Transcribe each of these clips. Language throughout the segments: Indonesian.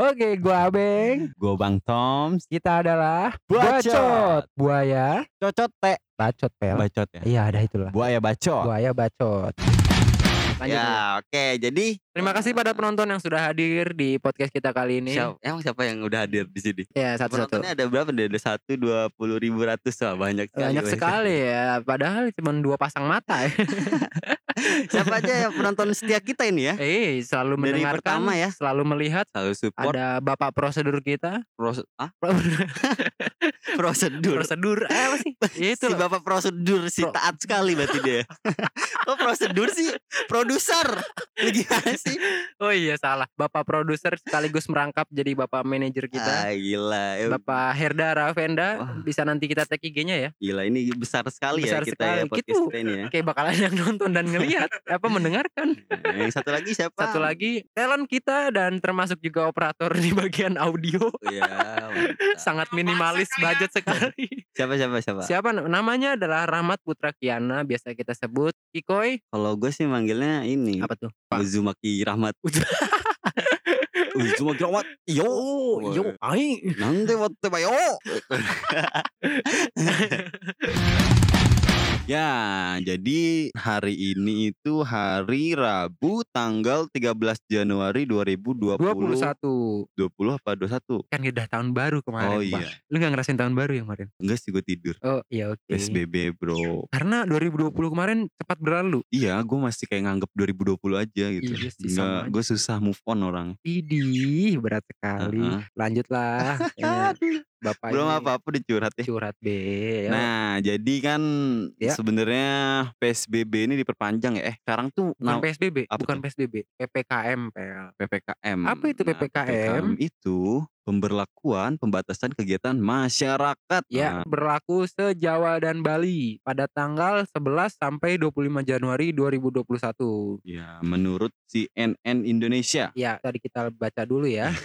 Oke, gua Abeng. Gue Bang Toms. Kita adalah Bacot. Buaya Cocot teh. bacot pel. Bacot ya. Iya, ada itulah. Buaya bacot. Buaya bacot. Lanjut, ya. Oke jadi Terima kasih pada penonton yang sudah hadir di podcast kita kali ini. siapa, emang siapa yang udah hadir di sini? Ya, satu-satu. Penontonnya ada berapa? Ada satu dua puluh ribu ratus Wah, banyak sekali. Banyak sekali ya, padahal cuma dua pasang mata ya. siapa aja yang penonton setia kita ini ya? Eh, selalu Dari mendengarkan, pertama ya. selalu melihat. Selalu support Ada bapak prosedur kita. pros ah prosedur. prosedur eh, apa sih? Ya itu si loh. bapak prosedur si Pro- taat sekali berarti dia. Kok prosedur sih? Produser. Gimana sih? Oh iya salah. Bapak produser sekaligus merangkap jadi bapak manajer kita. Ah, gila. Bapak Herda Ravenda Wah. bisa nanti kita tag IG-nya ya. Gila ini besar sekali Besar ya kita ya sekali. podcast Gitu. kita ini ya. Kayak bakalan yang nonton dan ngelihat apa mendengarkan. Nah, yang satu lagi siapa? Satu lagi talent kita dan termasuk juga operator di bagian audio. Ya. Sangat minimalis budget sekali. siapa siapa siapa? Siapa namanya adalah Rahmat Putra Kiana biasa kita sebut Kikoy. Kalau gue sih manggilnya ini Apa tuh? Uzumaki Rahmat. Uzu- Uzumaki Rahmat. Yo. Oh, yo, ai. Nanti waktu bayo. Ya, jadi hari ini itu hari Rabu tanggal 13 Januari 2020. 21 20 apa 21? kan udah tahun baru kemarin. Oh iya. Lu gak ngerasain tahun baru ya kemarin? Enggak sih gue tidur. Oh iya oke. PSBB, Bro. Karena 2020 kemarin cepat berlalu. Iya, gue masih kayak nganggep 2020 aja gitu. Iya sih, gue susah move on orang. Idih, berat sekali. Heeh. Lanjutlah. Ya, Bapak Belum apa-apa dicurhat ya. curhat be. Ya. Nah, jadi kan Ya. sebenarnya PSBB ini diperpanjang ya. Eh, sekarang tuh bukan nah, PSBB, apa bukan tuh? PSBB, PPKM, PL. PPKM. Apa itu Nah, PPKM? itu pemberlakuan pembatasan kegiatan masyarakat. Ya, Nah, berlaku se-Jawa dan Bali pada tanggal 11 sampai 25 Januari 2021. ya, menurut CNN Indonesia. Ya, tadi kita baca dulu ya.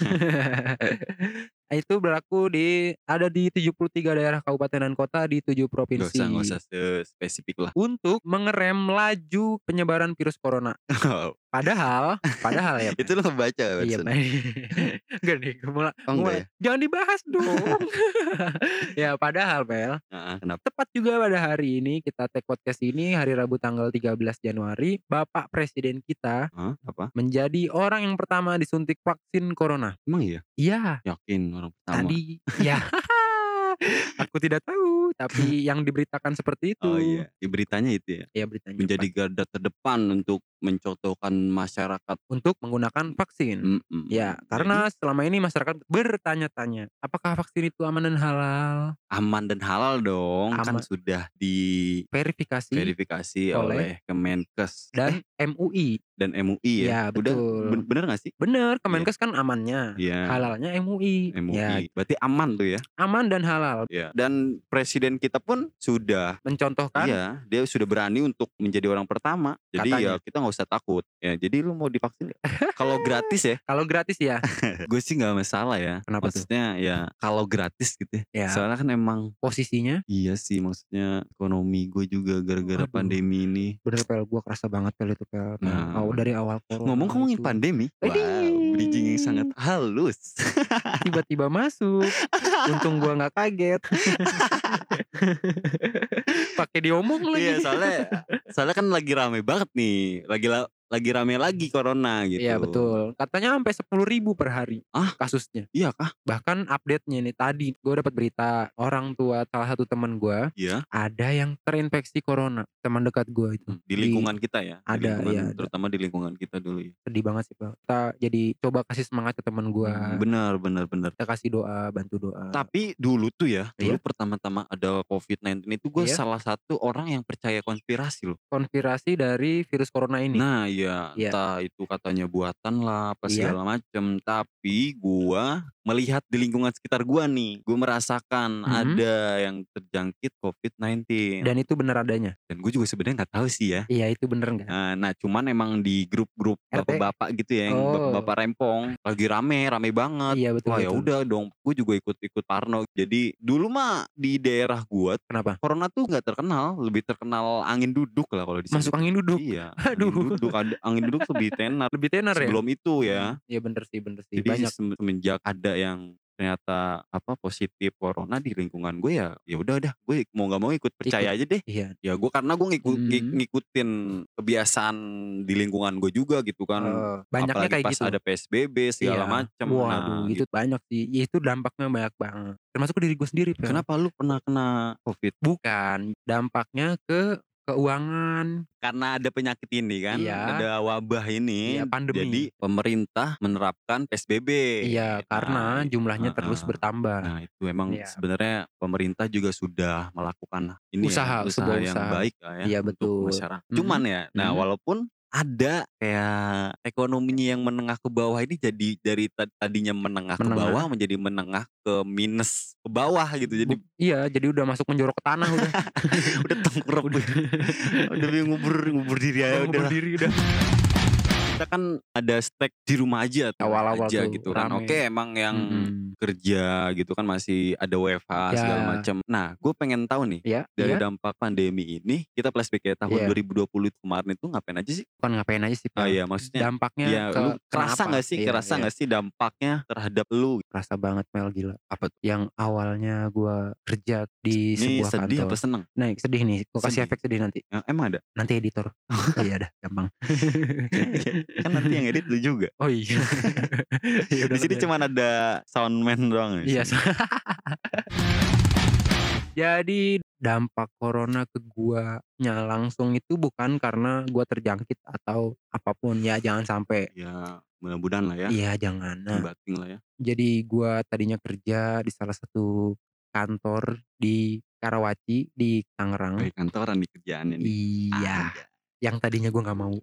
itu berlaku di ada di 73 daerah kabupaten dan kota di 7 Gak provinsi. usah, gak usah spesifik lah. Untuk mengerem laju penyebaran virus corona. Padahal, padahal ya. itu lo baca Iya. Enggak nih, gue mulai, Oh, enggak mulai- jangan dibahas dong. ya, padahal, Bel, Nah, kenapa? tepat juga pada hari ini kita take podcast ini hari Rabu tanggal 13 Januari, Bapak Presiden kita Hah? Apa? menjadi orang yang pertama disuntik vaksin corona. Emang iya? Iya, Yakin orang pertama. tadi ya. Aku tidak tahu, tapi yang diberitakan seperti itu. Oh iya, di beritanya itu ya. Ya beritanya Menjadi garda terdepan untuk mencontohkan masyarakat. untuk menggunakan vaksin. Mm-mm. Ya, karena selama ini masyarakat bertanya-tanya, apakah vaksin itu aman dan halal? Aman dan halal dong, kan Aman. sudah Verifikasi diverifikasi oleh oleh, Kemenkes dan MUI. dan MUI Ya, ya. Udah betul. ben- bener gak sih? Bener, Kemenkes kan amannya. Iya. Halalnya MUI. MUI. Ya, Berarti aman tuh ya. aman dan halal. Ya. Dan presiden kita pun sudah Mencontohkan Iya, dia sudah berani untuk menjadi orang pertama. Jadi Katanya. ya kita nggak usah takut. Ya, jadi lu mau divaksin kalau gratis ya, kalau gratis ya. gue sih nggak masalah ya. Kenapa tuh? maksudnya ya kalau gratis gitu. ya. Ya. Soalnya kan emang Posisinya iya sih maksudnya ekonomi gue juga gara-gara pandemi ini. bener pel gua kerasa banget pel itu pel. pel. Nah. Dari awal corona Ngomong ngomongin pandemi, wow. Bridging yang sangat halus. tiba-tiba masuk. Untung gua nggak kaget. Pakai diomong lagi. Iya, soalnya soalnya kan lagi rame banget nih, lagi la- lagi rame lagi corona gitu. Iya betul. Katanya sampai sepuluh ribu per hari Ah? kasusnya. Iya kah? Bahkan update-nya nih tadi gue dapat berita orang tua salah satu teman gue Iya. ada yang terinfeksi corona teman dekat gue itu. Di lingkungan kita ya. Di Ada, iya, ada. terutama di lingkungan kita dulu ya. Sedih banget sih pak. Kita jadi coba kasih semangat ke teman gue. Hmm, Benar, benar, benar. Kita kasih doa, bantu doa. Tapi dulu tuh ya, dulu Iya. pertama-tama ada COVID-19 itu gue Iya. salah satu orang yang percaya konspirasi loh. Konspirasi dari virus corona ini. Nah, ya Iya. entah itu katanya buatan lah apa Iya. segala macem. Tapi gua melihat di lingkungan sekitar gua nih, gue merasakan Mhm. ada yang terjangkit COVID-19. Dan itu benar adanya. Dan gue juga sebenarnya nggak tahu sih ya. Iya itu bener nggak? Nah, nah, cuman emang di grup-grup RT? bapak-bapak gitu ya, yang Oh. bapak-bapak rempong lagi rame, rame banget. Iya betul. Wah ya betul. udah dong, gue juga ikut-ikut Parno. Jadi dulu mah di daerah gua Kenapa? corona tuh nggak terkenal, lebih terkenal angin duduk lah kalau di sini. Masuk angin duduk. Iya. Aduh. Angin duduk. Ada angin duduk lebih tenar. Lebih tenar ya? Sebelum itu ya. Iya bener sih bener sih, Jadi banyak. sem semenjak ada yang ternyata apa positif corona di lingkungan gue ya, ya udah udah gue mau nggak mau ikut percaya Ikut. aja deh. Iya. Ya gue karena gue ngikut ngi Mhm. ngikutin kebiasaan di lingkungan gue juga gitu kan. Eee, banyaknya Apalagi kayak pas gitu. ada PSBB segala Iya. macam. Waduh Nah, itu banyak sih, ya itu dampaknya banyak banget. Termasuk ke diri gue sendiri, Pel. Kenapa lu pernah kena Covid? Bukan, dampaknya ke keuangan. Karena ada penyakit ini kan, Iya. ada wabah ini. Iya, pandemi. Jadi pemerintah menerapkan PSBB. Iya, karena Nah, jumlahnya terus heeh. bertambah. Nah itu emang Iya. sebenarnya pemerintah juga sudah melakukan ini Usaha, ya, usaha sebuah yang usaha. baik lah ya Iya, betul. masyarakat. Mhm, Cuman ya, nah mhm. walaupun ada kayak ekonominya yang menengah ke bawah ini jadi dari ta- tadinya menengah, ke Menengah. bawah menjadi menengah ke minus ke bawah gitu. Jadi Bu iya, jadi udah masuk menjorok ke tanah udah. udah tengkurap Udah. udah ngubur ngubur diri aja udah lah. berdiri udah. Kita kan ada stack di rumah aja Awal-awal aja tuh, gitu kan oke emang yang Mhm. kerja gitu kan masih ada WFH segala Ya. macam nah gue pengen tahu nih Iya, dari iya. dampak pandemi ini kita flashback kayak tahun Iya. 2020 itu kemarin itu ngapain aja sih Bukan ngapain aja sih, ah iya maksudnya Dampaknya ya ke lu kerasa nggak sih Iya, kerasa iya. nggak sih dampaknya terhadap lu Kerasa banget Mel, gila. apa tuh Yang awalnya gua kerja di ini sebuah sedih kantor. apa seneng Nah, sedih nih, gua kasih efek sedih nanti. Ya, emang ada Nanti editor. iya dah, gampang. kan nanti yang edit lu juga Oh iya. Ya udah di sini cuma ada soundman doang di Iya. Jadi dampak corona ke guanya langsung itu bukan karena gua terjangkit atau apa pun ya jangan sampai. ya mudah-mudahan lah ya Iya jangan. Nah, bating lah ya jadi gua tadinya kerja di salah satu kantor di Karawaci di Tangerang. kayak kantoran di kerjaannya nih Iya, Anjay. Yang tadinya gua nggak mau.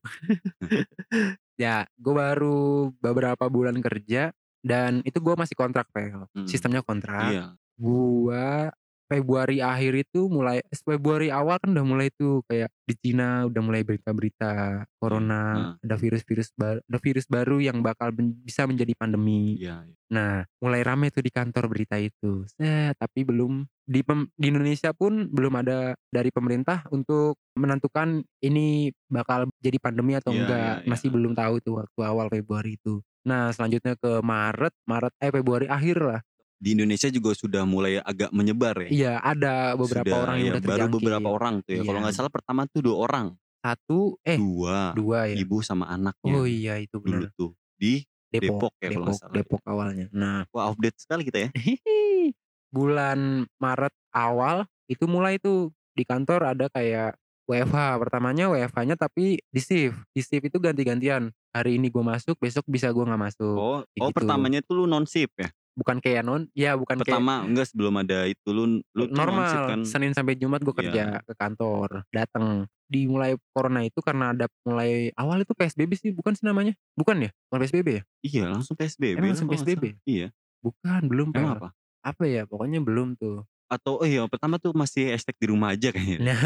ya, gua baru beberapa bulan kerja dan itu gua masih kontrak, Pel. Hmm. Sistemnya kontrak. iya Gua Februari akhir itu mulai Februari awal kan udah mulai tuh kayak di Cina udah mulai berita-berita corona, ada virus-virus baru, ada virus baru yang bakal men- bisa menjadi pandemi. iya iya. Nah, mulai rame tuh di kantor berita itu. Set, tapi belum di pem- di Indonesia pun belum ada dari pemerintah untuk menentukan ini bakal jadi pandemi atau Iya, enggak. iya, iya. Masih belum tahu tuh waktu awal Februari itu. Nah, selanjutnya ke Maret, Maret eh Februari akhir lah. Di Indonesia juga sudah mulai agak menyebar ya Iya, ada beberapa Sudah, orang yang ya, udah baru terjangkit. beberapa orang tuh ya kalau Iya. nggak salah pertama tuh dua orang Satu, eh dua dua ya. ibu sama anaknya Oh iya itu dulu benar. tuh di Depok, Depok ya kalau nggak Depok, salah. Depok awalnya. Nah, wah update sekali kita ya bulan Maret awal itu mulai tuh di kantor ada kayak WFH pertamanya WFH-nya tapi di shift di shift itu ganti-gantian hari ini gue masuk besok bisa gue nggak masuk oh oh gitu. pertamanya tuh lu non shift ya bukan kayak non ya bukan kayak pertama enggak sebelum ada itu. Lu lu normal kan? Senin sampai Jumat gue Iya. kerja ke kantor datang dimulai corona itu karena ada mulai awal itu PSBB sih bukan sih namanya? Bukan ya? Bukan PSBB ya? Iya langsung PSBB Emang langsung PSBB? iya. Bukan belum emang apa? Apa ya? Pokoknya belum tuh. Atau oh iya pertama tuh masih hashtag di rumah aja kayaknya. Nah.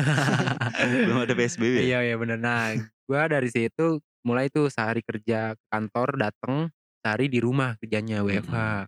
Belum ada PSBB ya? Iya iya bener. Nah, gua dari situ mulai tuh sehari kerja ke kantor dateng, sehari di rumah kerjanya WFH.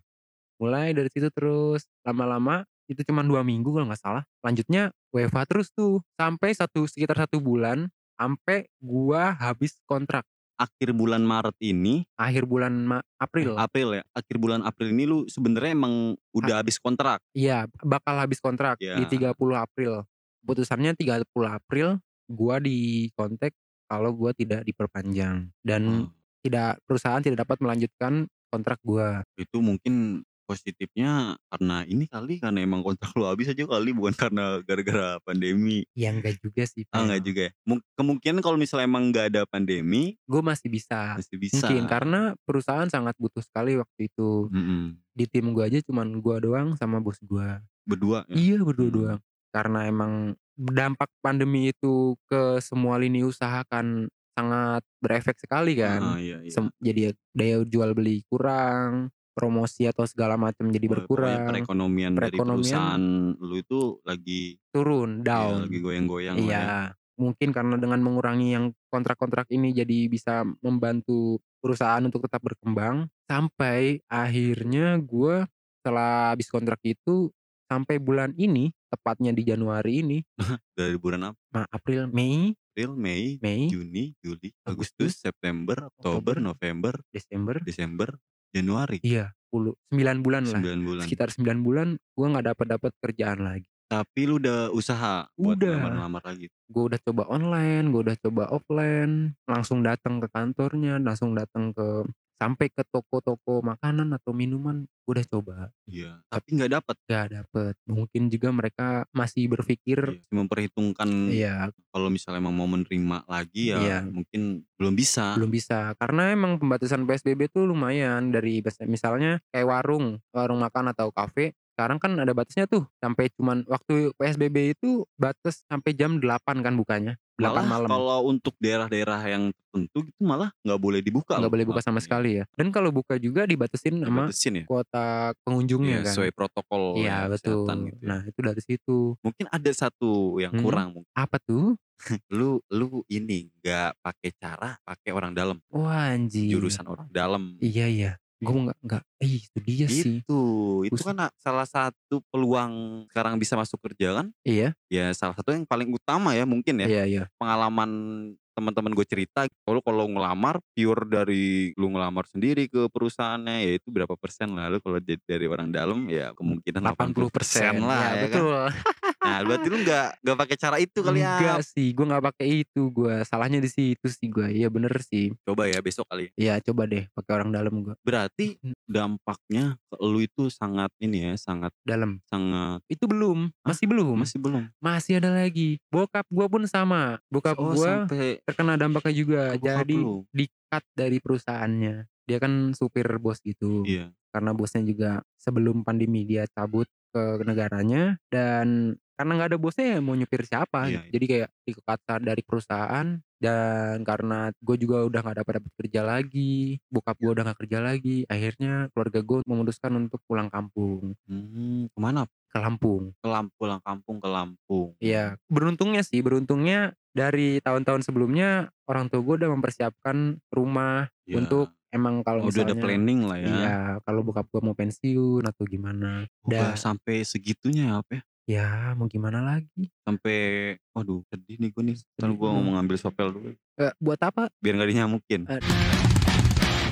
Mulai dari situ terus lama-lama itu cuma dua minggu kalau nggak salah. Lanjutnya WFH terus tuh sampai satu sekitar satu bulan sampai gua habis kontrak akhir bulan Maret ini akhir bulan Ma- April. April ya akhir bulan April ini lu sebenarnya emang udah habis kontrak Iya, bakal habis kontrak Ya. di 30 April. Putusannya 30 April gua di kontak kalau gua tidak diperpanjang dan Oh, tidak perusahaan tidak dapat melanjutkan kontrak gua. itu mungkin positifnya karena ini kali karena emang kontrak lu habis aja kali bukan karena gara-gara pandemi Ya enggak juga sih. ah enggak juga ya Mung- kemungkinan kalau misalnya emang nggak ada pandemi Gue masih bisa. masih bisa Mungkin karena perusahaan sangat butuh sekali waktu itu. Mm-mm. Di tim gua aja cuman gua doang sama bos gua. berdua ya? Iya berdua Hmm. doang. Karena emang dampak pandemi itu ke semua lini usaha kan sangat berefek sekali kan. Ah, iya, iya. Sem- jadi daya jual beli kurang, promosi atau segala macam jadi berkurang, perekonomian, dari Perekonomian perusahaan lu itu lagi turun, ya, down. lagi goyang-goyang lah ya. Iya, mungkin karena dengan mengurangi yang kontrak-kontrak ini jadi bisa membantu perusahaan untuk tetap berkembang sampai akhirnya gua setelah habis kontrak itu sampai bulan ini tepatnya di Januari ini dari bulan apa Ma- April Mei April, Mei, Mei, Juni, Juli, Agustus, Agustus, September, Oktober, Oktober, November, Desember. Desember, Januari. Iya, 10 9 bulan lah. 9 bulan. Sekitar 9 bulan gua nggak dapet-dapet kerjaan lagi. Tapi lu udah usaha buat Udah. ngelamar-ngelamar lagi? Gue udah coba online, gue udah coba offline, langsung datang ke kantornya, langsung datang ke sampai ke toko-toko makanan atau minuman, gue udah coba. Iya. Tapi nggak dapet. Gak dapet. Mungkin juga mereka masih berpikir, Iya. Memperhitungkan iya kalau misalnya emang mau menerima lagi ya Iya. mungkin belum bisa. belum bisa. Karena emang pembatasan PSBB tuh lumayan dari misalnya kayak warung, warung makan atau kafe. Sekarang kan ada batasnya tuh sampai cuman waktu PSBB itu batas sampai jam 8 kan bukanya. 8 Malah malam. kalau untuk daerah-daerah yang tertentu gitu malah nggak boleh dibuka. nggak boleh buka sama sekali ya. Dan kalau buka juga dibatasin sama Dibatasin ya. kuota pengunjungnya Iya, kan. sesuai protokol Iya ya, betul. kesehatan gitu ya. Nah itu dari situ. Mungkin ada satu yang Hmm. kurang mungkin. Apa tuh? Lu lu ini nggak pakai cara pakai orang dalam, Wah anjir. jurusan orang dalam. Iya iya. Gue nggak nggak. Eh itu dia sih. Itu, itu kan salah satu peluang sekarang bisa masuk kerja kan? Iya Ya salah satu yang paling utama ya mungkin ya. iya iya. Pengalaman teman-teman gue cerita, kalau kalau ngelamar pure dari lu ngelamar sendiri ke perusahaannya ya itu berapa persen lah. Lu kalau dari orang dalam ya kemungkinan 80 persen lah ya, ya, kan. Nah berarti lu nggak nggak pakai cara itu kali ya. Enggak sih, gue nggak pakai itu. Gue salahnya di situ sih gue. Iya bener sih. Coba ya besok kali. Iya coba deh pakai orang dalam gue. Berarti dampaknya ke lu itu sangat ini ya, sangat Dalam. sangat Itu belum. Hah? Masih belum. masih belum. Masih ada lagi. Bokap gue pun sama. Bokap Oh, gue sampai terkena dampaknya juga. Jadi lu. di-cut dari perusahaannya. Dia kan supir bos gitu. Iya. Karena bosnya juga sebelum pandemi dia cabut ke negaranya dan karena nggak ada bosnya ya mau nyupir siapa Iya, iya. Jadi kayak di-cut dari perusahaan dan karena gue juga udah nggak dapat dapat kerja lagi, bokap gue udah nggak kerja lagi, akhirnya keluarga gue memutuskan untuk pulang kampung Hmm, ke mana? ke Lampung. Ke Lampung, pulang kampung ke Lampung. Iya, beruntungnya sih, beruntungnya dari tahun-tahun sebelumnya orang tua gue udah mempersiapkan rumah Iya. untuk emang kalau Oh, udah ada planning lah ya. Iya, kalau bokap gue mau pensiun atau gimana. Udah Da- sampai segitunya ya, apa ya? Ya mau gimana lagi? Sampai waduh, sedih nih gue nih. Kan gue ngomong ngambil sopel dulu Eh, buat apa? biar gak dinyamukin. Eh,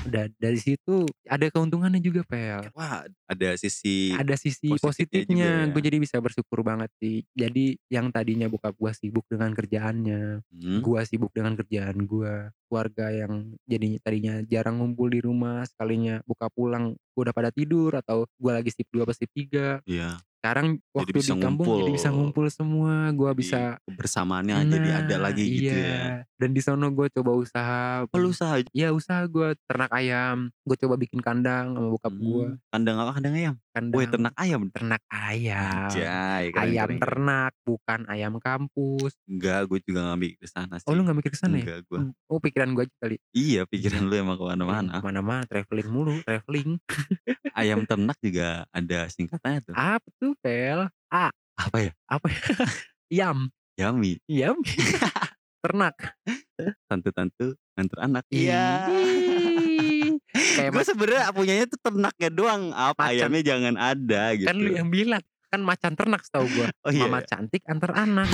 Da- dari situ ada keuntungannya juga pel. Wah, ada sisi Ada sisi positifnya positifnya, ya. gue jadi bisa bersyukur banget sih. Jadi yang tadinya bokap gue sibuk dengan kerjaannya, Hmm, gua sibuk dengan kerjaan gua keluarga yang jadinya tadinya jarang ngumpul di rumah sekalinya buka pulang udah pada tidur atau gua lagi shift 2 apa shift 3 iya. sekarang waktu bisa di kampung jadi bisa ngumpul. ngumpul semua gua Di bisa kebersamaannya jadi ada Nah, lagi gitu ya. iya. dan di sono gua coba usaha Oh, lu usaha Iya usaha gua ternak ayam gua coba bikin kandang sama bokap Hmm, kandang apa? Kandang ayam. Kandang Woi, ternak ayam. ternak ayam keren, ayam keren, keren. ternak bukan ayam kampus Enggak, gue juga gak mikir ke sana sih. oh lu gak mikir ke sana ya Enggak, gue. oh pikiran gua aja kali Iya, pikiran lu emang ke mana-mana. mana-mana traveling mulu traveling Ayam ternak juga ada singkatannya tuh. apa tuh pel A Apa ya? apa ya yam Yami. yam ternak Tante-tante nganter anak. Iya. Ih, kayak gue sebenarnya punyanya tuh ternaknya doang. Apa Macan. ayamnya jangan ada gitu. kan lu yang bilang kan macan ternak setahu gua Oh iya. mama cantik antar anak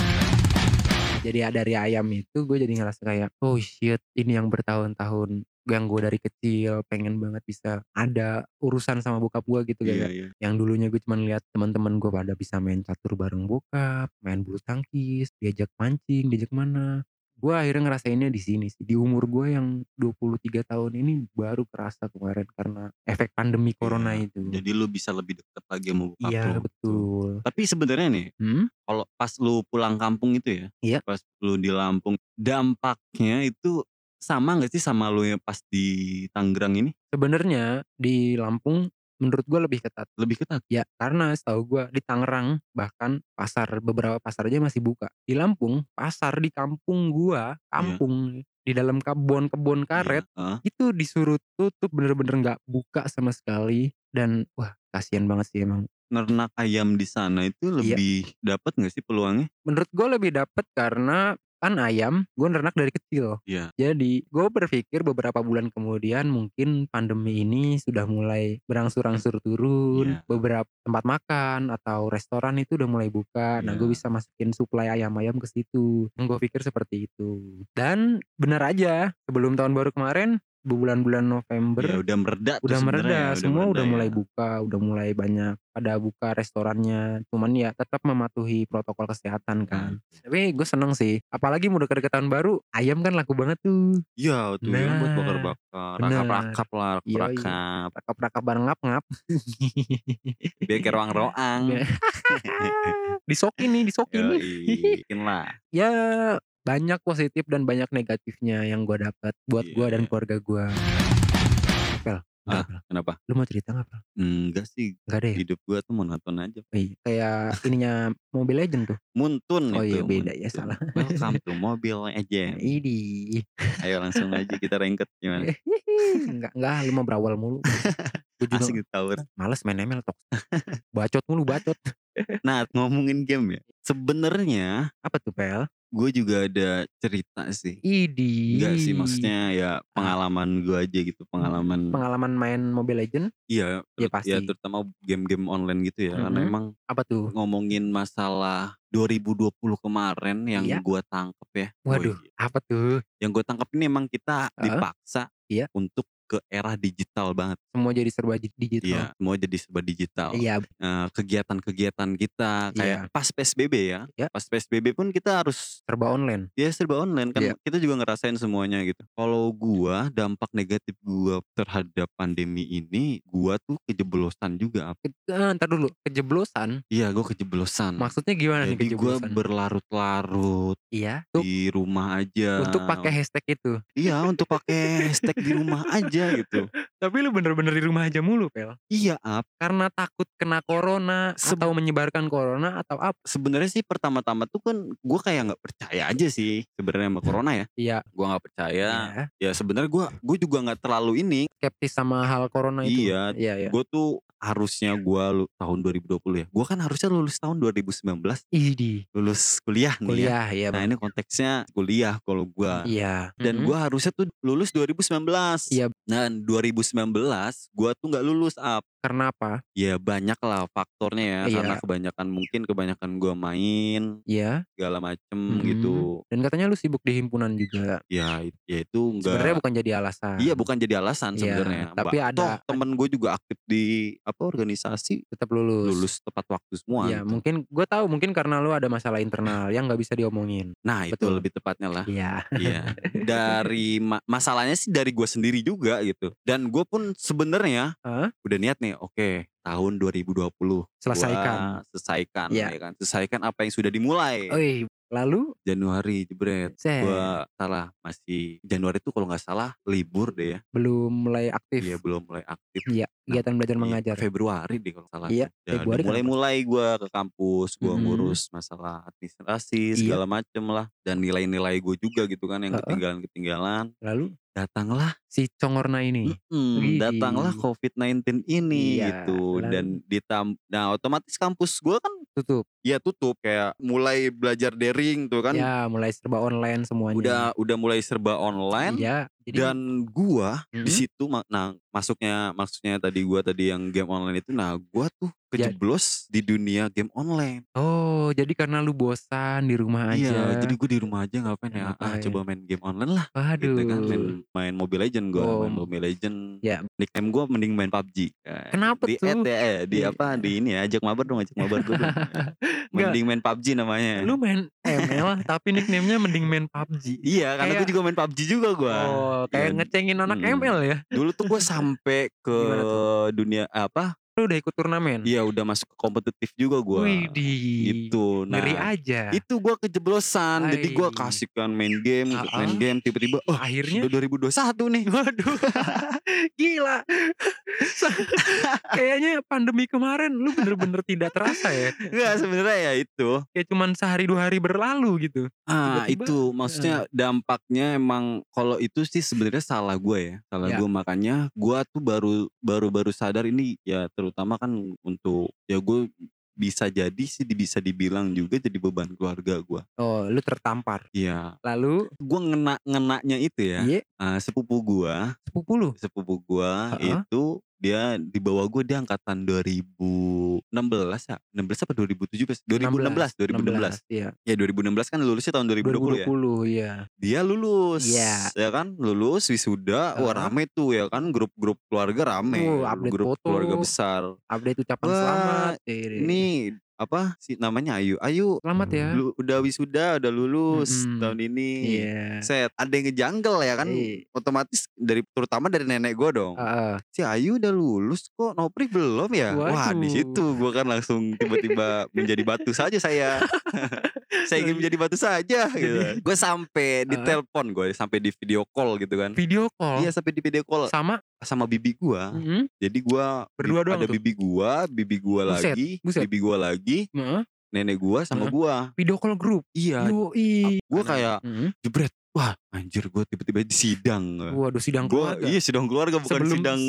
jadi dari ayam itu gue jadi ngerasa kayak oh shit ini yang bertahun-tahun yang gue dari kecil pengen banget bisa ada urusan sama bokap gue gitu Iya, kayak iya. yang dulunya gue cuma lihat teman-teman gue pada bisa main catur bareng bokap main bulu tangkis diajak mancing diajak mana gue akhirnya ngerasainnya di sini sih di umur gue yang 23 tahun ini baru kerasa kemarin karena efek pandemi corona Iya, itu Jadi lu bisa lebih dekat lagi sama bokap iya betul Tapi sebenarnya nih, hmm? kalau pas lu pulang kampung itu ya, Iya. pas lu di Lampung, dampaknya itu sama nggak sih sama lu yang pas di Tangerang ini? sebenarnya di Lampung menurut gue lebih ketat Lebih ketat. Ya, karena setahu gua di Tangerang bahkan pasar beberapa pasar aja masih buka. Di Lampung, pasar di kampung gua, kampung di dalam kebun-kebun karet Iya, heeh. itu disuruh tutup bener-bener nggak buka sama sekali dan wah kasihan banget sih emang. Nernak ayam di sana itu Iya. lebih dapat nggak sih peluangnya? Menurut gua lebih dapet karena Kan ayam gue ternak dari kecil. Iya. Jadi gue berpikir beberapa bulan kemudian mungkin pandemi ini sudah mulai berangsur-angsur turun, Iya. beberapa tempat makan atau restoran itu udah mulai buka. Nah, gue Iya. bisa masukin suplai ayam-ayam ke situ. Gue pikir seperti itu. Dan benar aja, sebelum tahun baru kemarin, bulan-bulan November Ya udah mereda tuh udah mereda, ya, semua udah mereda mulai ya. buka, udah mulai banyak pada buka restorannya. Cuman ya tetap mematuhi protokol kesehatan kan. Tapi gue seneng sih, apalagi mau deket-deket tahun baru, ayam kan laku banget tuh. Iya tuh ya buat Nah, bakar-bakar, rakap-rakap lah, Yoi. rakap. Rakap-rakap bareng ngap-ngap. Biar kayak roang-roang. disokin nih, disokin. Yoi, lah. ya banyak positif dan banyak negatifnya yang gue dapat buat Iya, gue dan iya. keluarga gue. Pel, Ah, Pel. kenapa? Lu mau cerita nggak Pel? Enggak sih, Nggak ada ya? hidup gua tuh monoton aja. Iya, kayak ininya Mobile Legend tuh. Muntun Oh itu. iya beda ya Muntun. salah. Welcome to Mobile Legends. Idi. Ayo langsung aja kita rengket gimana? enggak enggak lu mau berawal mulu. Gue juga Asik ditawar. males main ML tok. Bacot mulu bacot. Nah ngomongin game ya. Sebenarnya Apa tuh Pel? gue juga ada cerita sih. Idi. Enggak sih maksudnya ya pengalaman gue aja gitu. Pengalaman pengalaman main Mobile Legend iya Ya, ya pasti. terutama game-game online gitu ya. Karena Mhm. emang apa tuh? ngomongin masalah 2020 kemarin yang Iya. gue tangkep ya. Waduh, Wih, apa tuh? yang gue tangkep ini emang kita Heeh. dipaksa Iya. untuk ke era digital banget. Semua jadi serba di- Iya, digital. semua jadi serba digital. Iya, Eh, kegiatan-kegiatan kita kayak Iya. pas PSBB ya. Iya. Pas PSBB pun kita harus serba online. ya serba online kan Iya. kita juga ngerasain semuanya gitu. Kalau gua dampak negatif gua terhadap pandemi ini, gua tuh kejeblosan juga. Ke- eh, ntar dulu, kejeblosan. Iya, gua kejeblosan. Maksudnya gimana nih Jadi gua kejeblosan? berlarut-larut iya, untuk, di rumah aja. untuk pakai hashtag itu. Iya, untuk pakai hashtag di rumah aja gitu. Tapi lu bener-bener di rumah aja mulu, Pel. Iya, Ap. Karena takut kena corona Seb- atau menyebarkan corona atau apa? Sebenarnya sih pertama-tama tuh kan gua kayak nggak percaya aja sih sebenarnya sama corona ya. Iya, Gua nggak percaya. ya, Ya sebenarnya gua gua juga nggak terlalu ini. skeptis sama hal corona itu. Iya, Iya, iya. Gue tuh harusnya gue lu, tahun 2020 ya. Gue kan harusnya lulus tahun 2019. Idi, Lulus kuliah nih ya. kuliah ya, Nah Bang. ini konteksnya kuliah kalau gue. Iya. Dan Mhm. gue harusnya tuh lulus 2019. Iya. Dan 2019 gue tuh nggak lulus up. Karena apa? Ya banyak lah faktornya ya. Iya. Karena kebanyakan mungkin kebanyakan gue main Iya. segala macem Mhm. gitu. Dan katanya lu sibuk di himpunan juga. Ya, ya itu enggak. Sebenarnya bukan jadi alasan. Iya bukan jadi alasan Iya, sebenarnya. tapi Mbak. ada- Toh temen gue juga aktif di apa organisasi Tetap lulus. lulus tepat waktu semua. Iya, gitu. mungkin gue tahu mungkin karena lu ada masalah internal yang nggak bisa diomongin. Nah itu Betul. lebih tepatnya lah. Iya. Iya. Dari ma- masalahnya sih dari gue sendiri juga gitu. Dan gue pun sebenarnya Hah? udah niat nih. Oke tahun 2020 Selesaikan. gua selesaikan Iya. ya kan. Selesaikan apa yang sudah dimulai. Oi, lalu Januari jebret. Gua salah masih Januari itu kalau nggak salah libur deh ya. belum mulai aktif. Iya belum mulai aktif. Iya, kegiatan belajar Iya, mengajar. Februari deh kalau salah. Iya, Ya, Februari mulai kenapa? mulai gue ke kampus, gue Mhm. ngurus masalah administrasi Iya. segala macem lah, dan nilai-nilai gue juga gitu kan yang ketinggalan-ketinggalan. Lalu Datanglah, si Congorna ini. mm, Widih. datanglah COVID-19 ini Iya, gitu, lalu? dan ditam, nah otomatis kampus gue kan Tutup. ya tutup kayak mulai belajar daring tuh kan, ya, mulai serba online semuanya. udah udah mulai serba online. Iya, jadi Dan gua di Mhm. situ, ma- nah masuknya maksudnya tadi gua tadi yang game online itu, nah gua tuh Ya. kejeblos di dunia game online. Oh, jadi karena lu bosan di rumah aja. Iya, jadi gue di rumah aja ngapain ya? Ah, Ngapain? coba main game online lah. Waduh. Gitu kan, main, main Mobile Legend gue, Oh. main Mobile Legend. Ya. Nickname gue mending main PUBG. Ya, Kenapa di tuh? add ya, eh, di Iya. apa? Di ini ya, ajak mabar dong, ajak mabar gue mending main PUBG namanya. Lu main ML tapi nickname-nya mending main PUBG. Iya, karena gue Kayak- juga main PUBG juga gue. Oh, kayak Iya. ngecengin anak Mm. ML ya. Dulu tuh gue sampai ke dunia apa? Lu udah ikut turnamen. Iya, udah masuk ke kompetitif juga gue. Widih. Gitu. Nah, Ngeri aja. itu gue kejeblosan. Jadi gue kasihkan main game, Ah, main ah. game tiba-tiba, oh Akhirnya udah 2021 nih. Waduh, gila. Kayaknya pandemi kemarin lu bener-bener tidak terasa ya. Enggak sebenarnya ya itu. Kayak cuman sehari dua hari berlalu gitu. Ah Tiba-tiba, itu maksudnya dampaknya emang kalau itu sih sebenarnya salah gue ya. Salah Ya. gue makanya gue tuh baru baru baru sadar ini ya terutama kan untuk ya gue bisa jadi sih bisa dibilang juga jadi beban keluarga gua. Oh, lu tertampar. Iya. Lalu Gua ngena ngenanya itu ya, Iya, eee, sepupu gua sepupu lu? sepupu gua Heeh. itu dia di bawah gua dia angkatan 2016 ya, 16 apa 2017? 2016 2016. 16, iya. Ya 2016 kan lulusnya tahun 2020 ya. 2020, iya. Dia lulus, Iya. ya kan, lulus wisuda, wah Heeh. rame tuh ya kan grup-grup keluarga rame, Uh, update grup foto. keluarga besar. Update ucapan Wah, selamat. Ini Ini apa sih namanya Ayu, Ayu selamat ya. lu udah wisuda, udah lulus Mhm. tahun ini. Iya. Set, ada yang ngejanggal ya kan, Iya. otomatis dari terutama dari nenek gua dong. Heeh. Si Ayu udah lulus kok Nopri belum ya? Wah di Waduh. situ gua kan langsung tiba-tiba menjadi batu saja saya. saya ingin menjadi batu saja gitu. Gue sampai di telepon gue, sampai di video call gitu kan. Video call Iya sampai di video call sama sama bibi gua. Mhm. Jadi gua Berdua doang ada tuh? bibi gua, bibi gua Buset, lagi, buset. bibi gua lagi, Heeh. nenek gua sama Heeh. gua. Video call grup. Iya. Yoi. Gua kayak Mhm. jebret. Wah, anjir gua tiba-tiba di sidang. Waduh sidang Gua keluarga. iya sidang keluarga bukan Sebelum- sidang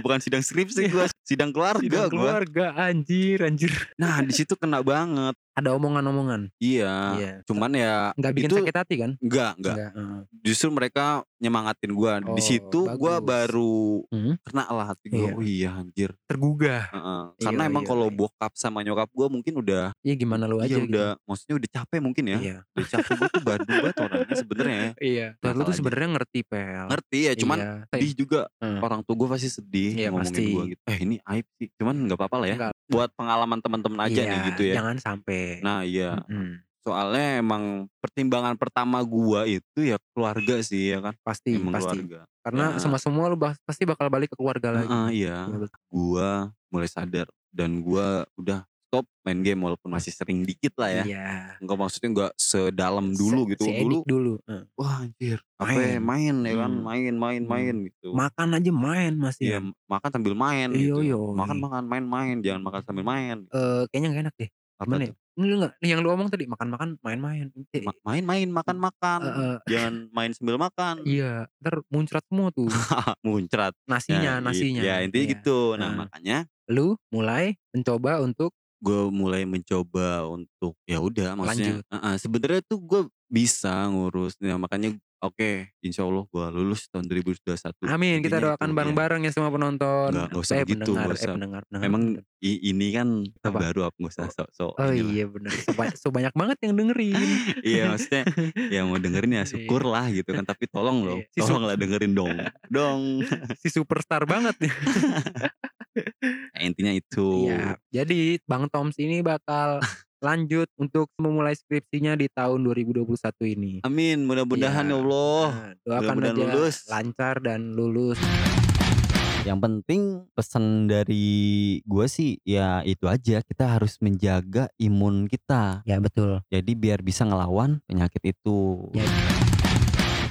bukan sidang skripsi Iya. gua, sidang keluarga Sidang gua. keluarga anjir anjir. Nah, di situ kena banget. Ada omongan-omongan. Iya. Iya. Cuman ya Nggak bikin itu sakit hati kan? enggak, enggak. heeh. Justru mereka nyemangatin gua. Oh, di situ gua bagus. baru Mhm. kena lah hati gua. Iya. Oh iya anjir. Tergugah. Heeh. Iya, Karena emang iya, kalau iya. bokap sama nyokap gua mungkin udah Iya gimana lu aja iya gitu. udah maksudnya udah capek mungkin ya. Iya. Udah capek gua tuh Bandung banget orangnya sebenarnya ya. Iya. Dan lu tuh aja. sebenarnya ngerti pel. Ngerti ya, cuman Iya. sedih juga. Heeh. Orang tua gua pasti sedih Iya, ngomongin pasti. gua gitu. Eh ini aib sih. Cuman nggak apa-apa lah ya. Enggak. Buat pengalaman teman-teman aja Iya, nih gitu ya. Jangan sampai. Nah iya. Mhm. Soalnya emang pertimbangan pertama gua itu ya keluarga sih ya kan. Pasti, Emang pasti. keluarga. Karena Ya. semua semua lu pasti bakal balik ke keluarga lagi. Heeh, iya. Betul. Gua mulai sadar dan gua udah stop main game walaupun masih sering dikit lah ya. Iya. Enggak maksudnya enggak sedalam Se- dulu gitu. Si dulu Edik dulu. Heeh. wah anjir, apa Main. ya, main ya kan, Hmm. main main Hmm. main gitu. Makan aja main masih. Iya, makan sambil main Iya, gitu. iya. Makan makan main main, jangan makan sambil main. Eh, kayaknya gak enak deh. Apa Gimana ya? Enggak. Yang lu omong tadi makan-makan, main-main. Eh, Ma- main main, makan makan. Heeh. Jangan main sambil makan. Iya, ntar muncrat semua tuh Muncrat. nasinya, Ya, nasinya. Ya, intinya Iya. gitu. Nah, Heeh. makanya Lu mulai mencoba untuk gue mulai mencoba untuk ya udah maksudnya Lanjut. Heeh, sebenarnya tuh gue bisa ngurus ya makanya oke insya Allah gue lulus tahun 2021 Amin, kita Intinya doakan itu, ya. bareng-bareng ya semua penonton. Nggak- nggak usah eh, begitu, pendengar, eh usah. pendengar, pendengar, emang pendengar. i- ini kan Apa? baru apa nggak usah sok-sok Oh inilah. iya bener, so, ba- so banyak banget yang dengerin. iya maksudnya ya mau dengerin ya syukur lah gitu kan tapi tolong loh Iya, si su- tolong lah dengerin dong dong si superstar banget. Ya, intinya itu Iya, jadi Bang Toms ini bakal lanjut untuk memulai skripsinya di tahun 2021 ini. amin mudah-mudahan Iya. ya Allah Nah, doakan mudah-mudahan aja lulus. lancar dan lulus. Yang penting pesan dari gue sih ya itu aja kita harus menjaga imun kita. Ya betul. Jadi biar bisa ngelawan penyakit itu. Ya.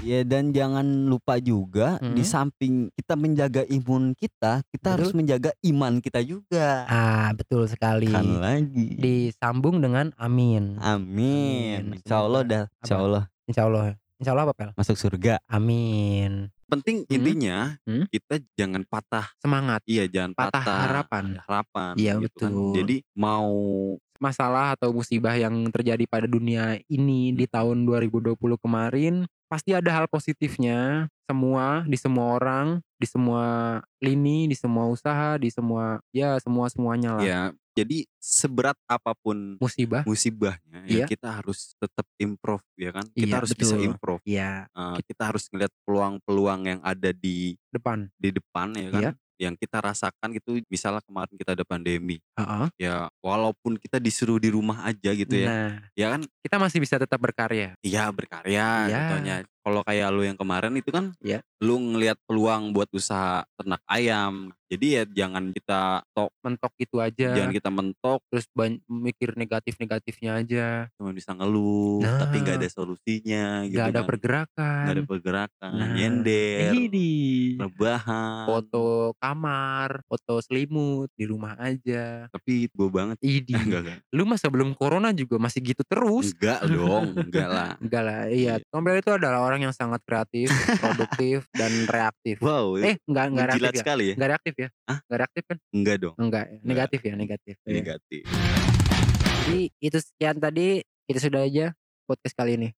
Ya dan jangan lupa juga di Hmm. samping kita menjaga imun kita, kita harus Betul. menjaga iman kita juga. Ah betul sekali. Kan lagi. Disambung dengan amin. Amin. Amin. Insya Allah dah. Insya? Allah Insya Allah. Insya Allah apa pel? masuk surga. Amin. penting Hmm. intinya Hmm. kita jangan patah Semangat. iya jangan Patah patah, harapan. harapan Iya, gitu kan. betul. jadi mau masalah atau musibah yang terjadi pada dunia ini di tahun 2020 kemarin pasti ada hal positifnya semua di semua orang di semua lini di semua usaha di semua ya semua semuanya lah. Ya jadi seberat apa pun musibah? musibahnya Iya. ya kita harus tetap improve ya kan? Kita Iya, harus bisa betul. improve. Ya Eh, kita harus ngeliat peluang-peluang yang ada di depan. di depan ya kan? Iya. Yang kita rasakan gitu misalnya kemarin kita ada pandemi Heeh. ya walaupun kita disuruh di rumah aja gitu ya nah ya kan kita masih bisa tetap berkarya iya berkarya Iya. contohnya kalau kayak lu yang kemarin itu kan Iya. lu ngelihat peluang buat usaha ternak ayam jadi ya jangan kita tok mentok itu aja jangan kita mentok terus mikir negatif negatifnya aja cuma bisa ngeluh Nah. tapi nggak ada solusinya gitu ada kan. pergerakan nggak ada pergerakan Nah, nyender Hidi. rebahan foto kamar foto selimut di rumah aja tapi gue banget Idi. enggak enggak Lu mah sebelum corona juga masih gitu terus. enggak dong enggak lah Enggak lah, iya. Iya. Tombel itu adalah orang yang sangat kreatif, produktif, dan reaktif. wow Eh, enggak enggak reaktif ya? sekali ya Enggak reaktif ya? Hah? Enggak reaktif kan? enggak dong Enggak, ya. negatif ya, negatif. Iya. negatif Jadi itu sekian tadi, itu sudah aja podcast kali ini.